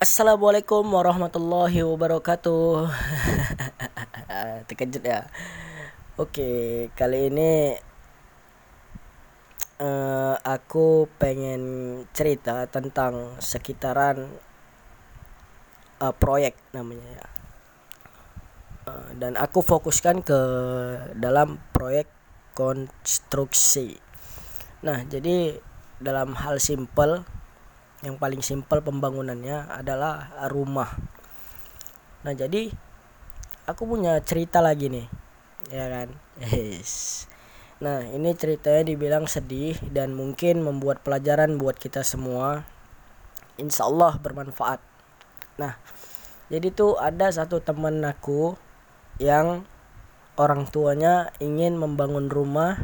Assalamualaikum warahmatullahi wabarakatuh. Terkejut ya. Oke, kali ini uh, aku pengen cerita tentang sekitaran uh, proyek namanya ya. Uh, dan aku fokuskan ke dalam proyek konstruksi. Nah, jadi dalam hal simple yang paling simpel pembangunannya adalah rumah. Nah, jadi aku punya cerita lagi nih. Ya kan? Yes. Nah, ini ceritanya dibilang sedih dan mungkin membuat pelajaran buat kita semua. Insya Allah bermanfaat. Nah, jadi tuh ada satu teman aku yang orang tuanya ingin membangun rumah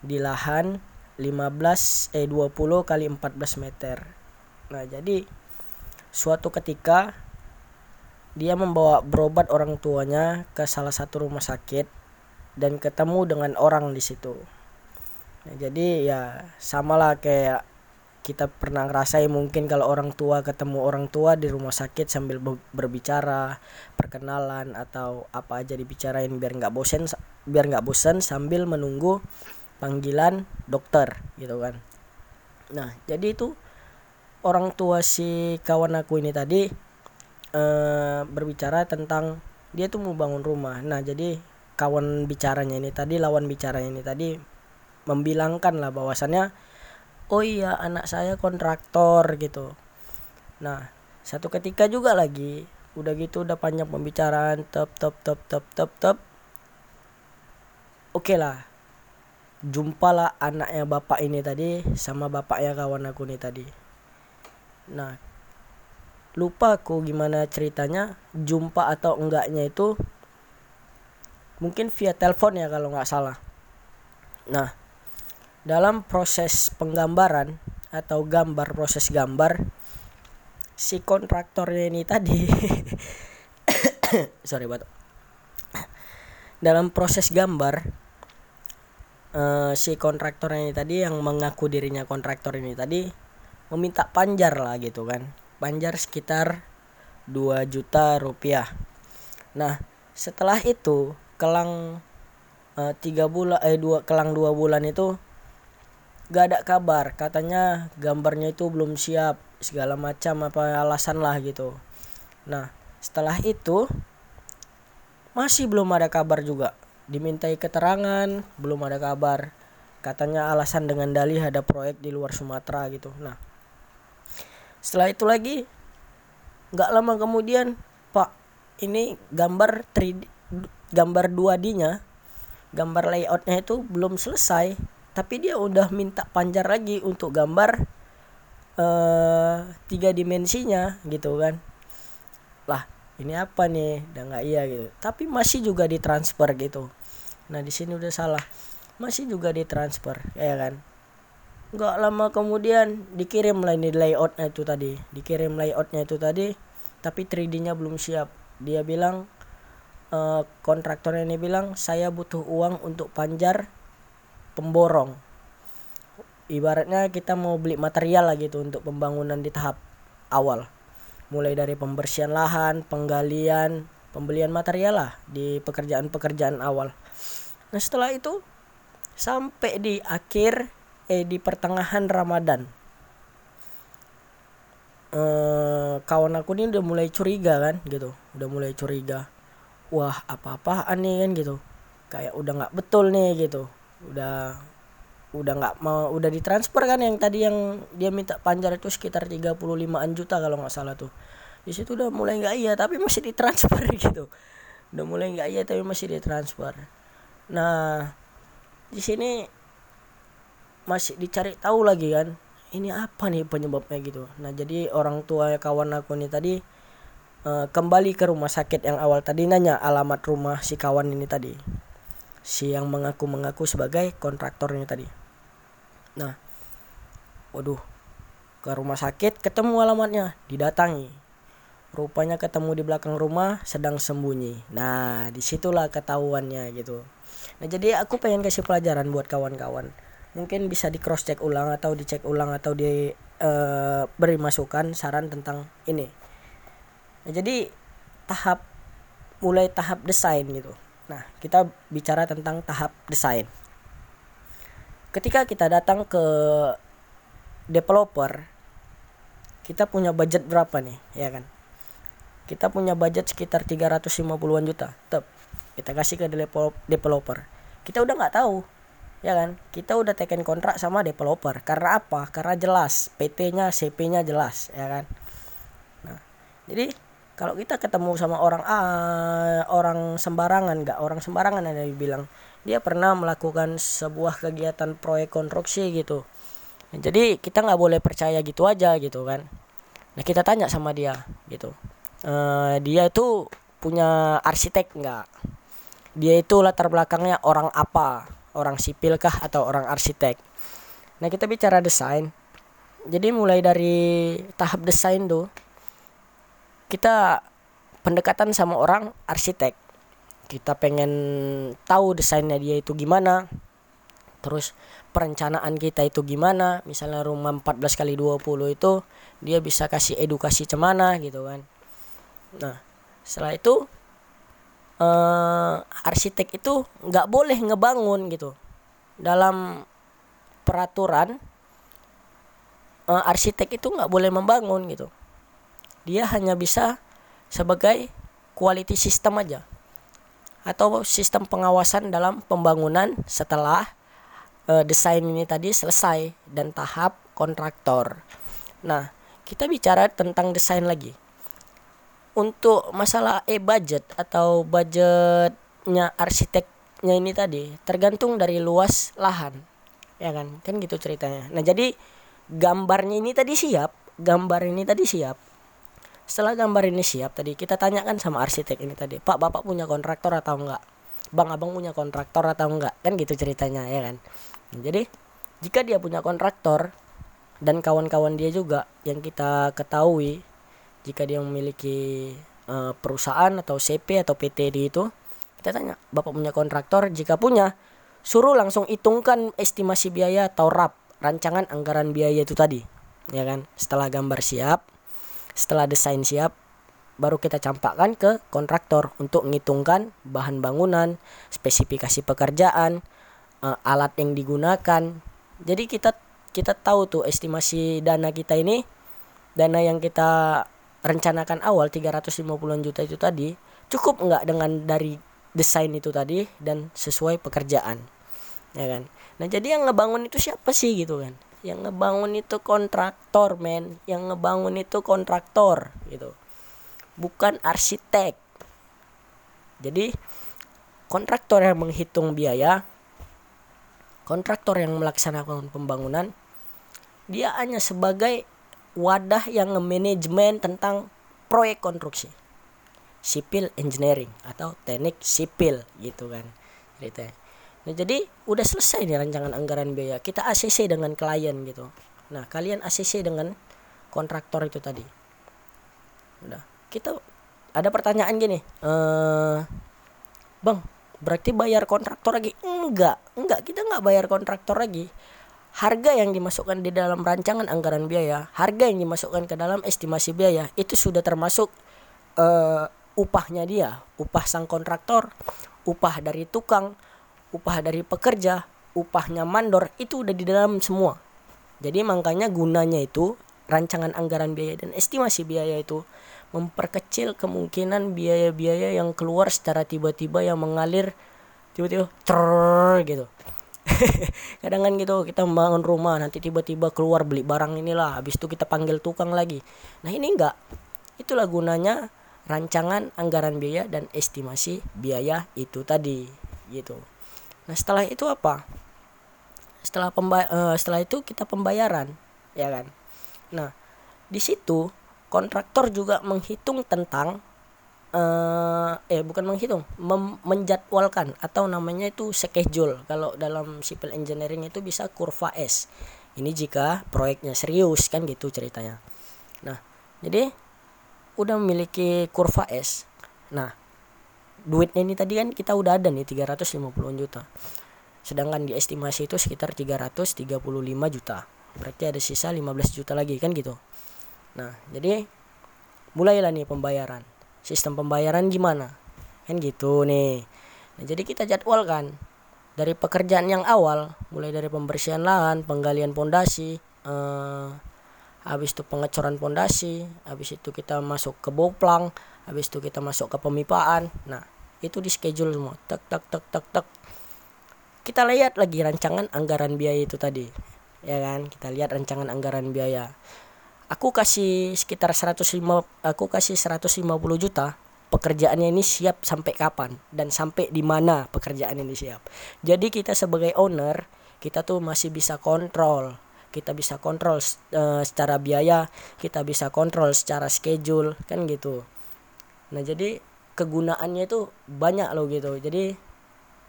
di lahan 15 eh 20 kali 14 meter Nah, jadi suatu ketika dia membawa berobat orang tuanya ke salah satu rumah sakit dan ketemu dengan orang di situ. Nah, jadi ya samalah kayak kita pernah ngerasain mungkin kalau orang tua ketemu orang tua di rumah sakit sambil berbicara perkenalan atau apa aja dibicarain biar nggak bosen biar nggak bosen sambil menunggu panggilan dokter gitu kan nah jadi itu orang tua si kawan aku ini tadi uh, berbicara tentang dia tuh mau bangun rumah. Nah, jadi kawan bicaranya ini tadi, lawan bicaranya ini tadi membilangkan lah bahwasannya oh iya anak saya kontraktor gitu. Nah, satu ketika juga lagi udah gitu udah panjang pembicaraan top top top top top top oke okay lah jumpalah anaknya bapak ini tadi sama bapaknya kawan aku ini tadi Nah, lupa aku gimana ceritanya jumpa atau enggaknya itu mungkin via telepon ya kalau nggak salah. Nah, dalam proses penggambaran atau gambar proses gambar si kontraktornya ini tadi sorry batuk dalam proses gambar uh, si kontraktor ini tadi yang mengaku dirinya kontraktor ini tadi meminta panjar lah gitu kan. Panjar sekitar 2 juta rupiah. Nah setelah itu kelang uh, tiga bulan eh dua kelang dua bulan itu gak ada kabar. Katanya gambarnya itu belum siap segala macam apa alasan lah gitu. Nah setelah itu masih belum ada kabar juga. Dimintai keterangan belum ada kabar. Katanya alasan dengan dalih ada proyek di luar Sumatera gitu. Nah setelah itu lagi nggak lama kemudian pak ini gambar 3D gambar 2D nya gambar layoutnya itu belum selesai. Tapi dia udah minta panjar lagi untuk gambar uh, tiga dimensinya gitu kan. Lah ini apa nih? Udah nggak iya gitu. Tapi masih juga ditransfer gitu. Nah di sini udah salah. Masih juga ditransfer ya kan nggak lama kemudian dikirim lah ini layoutnya itu tadi. Dikirim layoutnya itu tadi tapi 3D-nya belum siap. Dia bilang uh, kontraktornya ini bilang saya butuh uang untuk panjar pemborong. Ibaratnya kita mau beli material lah gitu untuk pembangunan di tahap awal. Mulai dari pembersihan lahan penggalian pembelian material lah di pekerjaan-pekerjaan awal. Nah setelah itu sampai di akhir eh di pertengahan Ramadan. Eh, kawan aku ini udah mulai curiga kan gitu. Udah mulai curiga. Wah apa-apaan nih kan gitu. Kayak udah nggak betul nih gitu. Udah udah nggak mau udah ditransfer kan yang tadi yang dia minta panjar itu sekitar 35an juta kalau nggak salah tuh. Di situ udah mulai nggak iya tapi masih ditransfer gitu. Udah mulai nggak iya tapi masih ditransfer. Nah di sini masih dicari tahu lagi kan ini apa nih penyebabnya gitu. Nah jadi orang tua kawan aku ini tadi uh, kembali ke rumah sakit yang awal tadi nanya alamat rumah si kawan ini tadi. Si yang mengaku mengaku sebagai kontraktornya tadi. Nah waduh ke rumah sakit ketemu alamatnya didatangi. Rupanya ketemu di belakang rumah sedang sembunyi. Nah di situlah ketahuannya gitu. Nah jadi aku pengen kasih pelajaran buat kawan-kawan mungkin bisa di cross check ulang atau dicek ulang atau di uh, beri masukan saran tentang ini. Nah, jadi tahap mulai tahap desain gitu. Nah kita bicara tentang tahap desain. Ketika kita datang ke developer kita punya budget berapa nih ya kan? Kita punya budget sekitar 350-an juta tetap kita kasih ke developer. Kita udah nggak tahu ya kan? Kita udah teken kontrak sama developer. Karena apa? Karena jelas. PT-nya CP-nya jelas. Ya kan? Nah jadi kalau kita ketemu sama orang ah, orang sembarangan nggak orang sembarangan ada bilang dia pernah melakukan sebuah kegiatan proyek konstruksi gitu. Jadi kita nggak boleh percaya gitu aja gitu kan. Nah kita tanya sama dia gitu. Uh, dia itu punya arsitek nggak? Dia itu latar belakangnya orang apa orang sipil kah atau orang arsitek. Nah, kita bicara desain. Jadi mulai dari tahap desain tuh kita pendekatan sama orang arsitek. Kita pengen tahu desainnya dia itu gimana. Terus perencanaan kita itu gimana? Misalnya rumah 14 kali 20 itu dia bisa kasih edukasi cemana gitu kan. Nah, setelah itu uh, arsitek itu nggak boleh ngebangun gitu. Dalam peraturan uh, arsitek itu nggak boleh membangun gitu. Dia hanya bisa sebagai quality system aja. Atau sistem pengawasan dalam pembangunan setelah uh, desain ini tadi selesai dan tahap kontraktor. Nah, kita bicara tentang desain lagi untuk masalah e budget atau budgetnya arsiteknya ini tadi tergantung dari luas lahan ya kan? Kan gitu ceritanya. Nah jadi gambarnya ini tadi siap gambar ini tadi siap. Setelah gambar ini siap tadi kita tanyakan sama arsitek ini tadi pak bapak punya kontraktor atau enggak? Bang abang punya kontraktor atau enggak? Kan gitu ceritanya ya kan? Nah, jadi jika dia punya kontraktor dan kawan-kawan dia juga yang kita ketahui jika dia memiliki uh, perusahaan atau CP atau PT di itu kita tanya bapak punya kontraktor? Jika punya suruh langsung hitungkan estimasi biaya atau RAP rancangan anggaran biaya itu tadi ya kan? Setelah gambar siap setelah desain siap baru kita campakkan ke kontraktor untuk menghitungkan bahan bangunan spesifikasi pekerjaan uh, alat yang digunakan. Jadi kita kita tahu tuh estimasi dana kita ini dana yang kita rencanakan awal 350 juta itu tadi cukup nggak dengan dari desain itu tadi dan sesuai pekerjaan ya kan? Nah jadi yang ngebangun itu siapa sih gitu kan? Yang ngebangun itu kontraktor men. Yang ngebangun itu kontraktor gitu. Bukan arsitek. Jadi kontraktor yang menghitung biaya kontraktor yang melaksanakan pembangunan dia hanya sebagai wadah yang manajemen tentang proyek konstruksi. Sipil engineering atau teknik sipil gitu kan ceritanya. Nah jadi udah selesai nih rancangan anggaran biaya. Kita ACC dengan klien gitu. Nah kalian ACC dengan kontraktor itu tadi. Udah. Kita ada pertanyaan gini eh bang berarti bayar kontraktor lagi? Enggak. Enggak kita nggak bayar kontraktor lagi harga yang dimasukkan di dalam rancangan anggaran biaya, harga yang dimasukkan ke dalam estimasi biaya itu sudah termasuk uh, upahnya dia, upah sang kontraktor, upah dari tukang, upah dari pekerja, upahnya mandor itu udah di dalam semua. Jadi makanya gunanya itu rancangan anggaran biaya dan estimasi biaya itu memperkecil kemungkinan biaya-biaya yang keluar secara tiba-tiba yang mengalir tiba-tiba gitu kadang kan gitu kita membangun rumah nanti tiba-tiba keluar beli barang inilah habis itu kita panggil tukang lagi. Nah ini enggak. Itulah gunanya rancangan anggaran biaya dan estimasi biaya itu tadi gitu. Nah setelah itu apa? Setelah pembay uh, setelah itu kita pembayaran ya kan? Nah di situ kontraktor juga menghitung tentang uh, eh bukan menghitung mem menjadwalkan atau namanya itu schedule. Kalau dalam civil engineering itu bisa kurva S. Ini jika proyeknya serius kan gitu ceritanya. Nah jadi udah memiliki kurva S. Nah duitnya ini tadi kan kita udah ada nih 350 juta. Sedangkan di estimasi itu sekitar 335 juta. Berarti ada sisa 15 juta lagi kan gitu. Nah jadi mulailah nih pembayaran sistem pembayaran gimana? Kan gitu nih. Nah, jadi kita jadwalkan dari pekerjaan yang awal mulai dari pembersihan lahan penggalian pondasi eh, habis itu pengecoran pondasi habis itu kita masuk ke boplang habis itu kita masuk ke pemipaan. Nah itu di schedule semua. Tak tak tak tak tak kita lihat lagi rancangan anggaran biaya itu tadi. Ya kan? Kita lihat rancangan anggaran biaya aku kasih sekitar 105 aku kasih 150 juta pekerjaannya ini siap sampai kapan dan sampai di mana pekerjaan ini siap. Jadi kita sebagai owner kita tuh masih bisa kontrol. Kita bisa kontrol uh, secara biaya kita bisa kontrol secara schedule kan gitu. Nah jadi kegunaannya itu banyak loh gitu. Jadi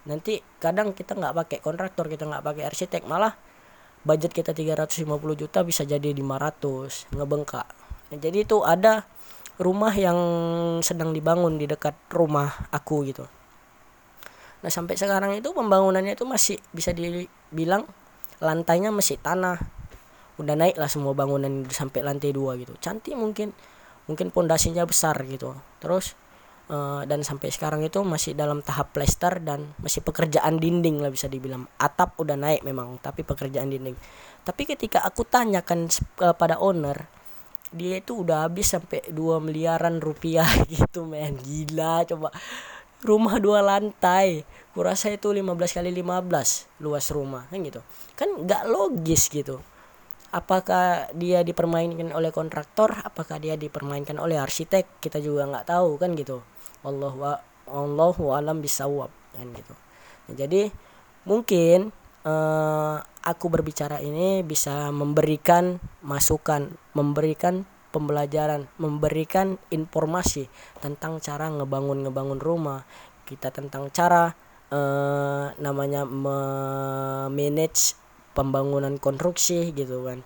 nanti kadang kita nggak pakai kontraktor kita nggak pakai arsitek malah budget kita 350 juta bisa jadi 500 ngebengkak. Nah, jadi itu ada rumah yang sedang dibangun di dekat rumah aku gitu. Nah sampai sekarang itu pembangunannya itu masih bisa dibilang lantainya masih tanah. Udah naik lah semua bangunan sampai lantai dua gitu. Cantik mungkin mungkin pondasinya besar gitu. Terus uh, dan sampai sekarang itu masih dalam tahap plester dan masih pekerjaan dinding lah bisa dibilang. Atap udah naik memang tapi pekerjaan dinding. Tapi ketika aku tanyakan kepada uh, owner dia itu udah habis sampai 2 miliaran rupiah gitu men. Gila coba. Rumah dua lantai kurasa itu 15 kali 15 luas rumah kan gitu. Kan nggak logis gitu. Apakah dia dipermainkan oleh kontraktor? Apakah dia dipermainkan oleh arsitek? Kita juga nggak tahu kan gitu Allah Allahu alam bisawab kan gitu nah, jadi mungkin uh, aku berbicara ini bisa memberikan masukan, memberikan pembelajaran, memberikan informasi tentang cara ngebangun-ngebangun rumah, kita tentang cara uh, namanya manage pembangunan konstruksi gitu kan.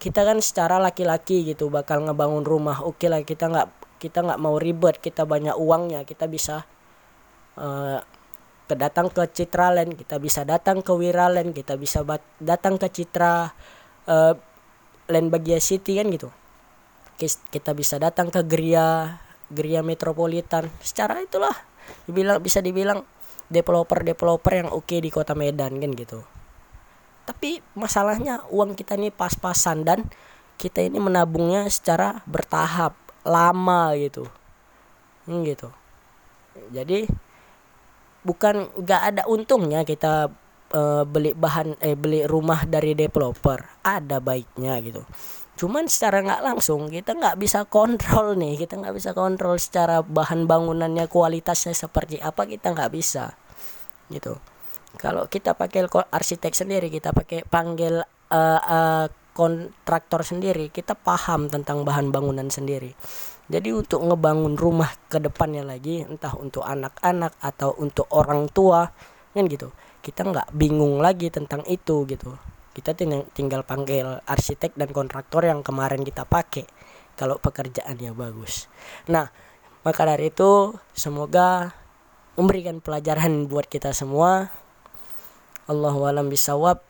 Kita kan secara laki-laki gitu bakal ngebangun rumah, oke okay lah kita nggak kita nggak mau ribet, kita banyak uangnya, kita bisa uh, kita datang ke Citraland kita bisa datang ke Wiraland kita bisa datang ke Citra uh, Land Bagia City kan gitu. Kita bisa datang ke Gria Gria Metropolitan. Secara itulah dibilang bisa dibilang developer-developer yang oke okay di kota Medan kan gitu. Tapi masalahnya uang kita ini pas-pasan dan kita ini menabungnya secara bertahap lama gitu. Hmm, gitu. Jadi bukan nggak ada untungnya kita uh, beli bahan eh beli rumah dari developer. Ada baiknya gitu. Cuman secara nggak langsung kita nggak bisa kontrol nih. Kita nggak bisa kontrol secara bahan bangunannya kualitasnya seperti apa kita nggak bisa. Gitu. Kalau kita pakai arsitek sendiri kita pakai panggil uh, uh, kontraktor sendiri kita paham tentang bahan bangunan sendiri. Jadi untuk ngebangun rumah ke depannya lagi entah untuk anak-anak atau untuk orang tua kan gitu. Kita nggak bingung lagi tentang itu gitu. Kita tinggal, panggil arsitek dan kontraktor yang kemarin kita pakai kalau pekerjaannya bagus. Nah maka dari itu semoga memberikan pelajaran buat kita semua. Allahu alam bisawab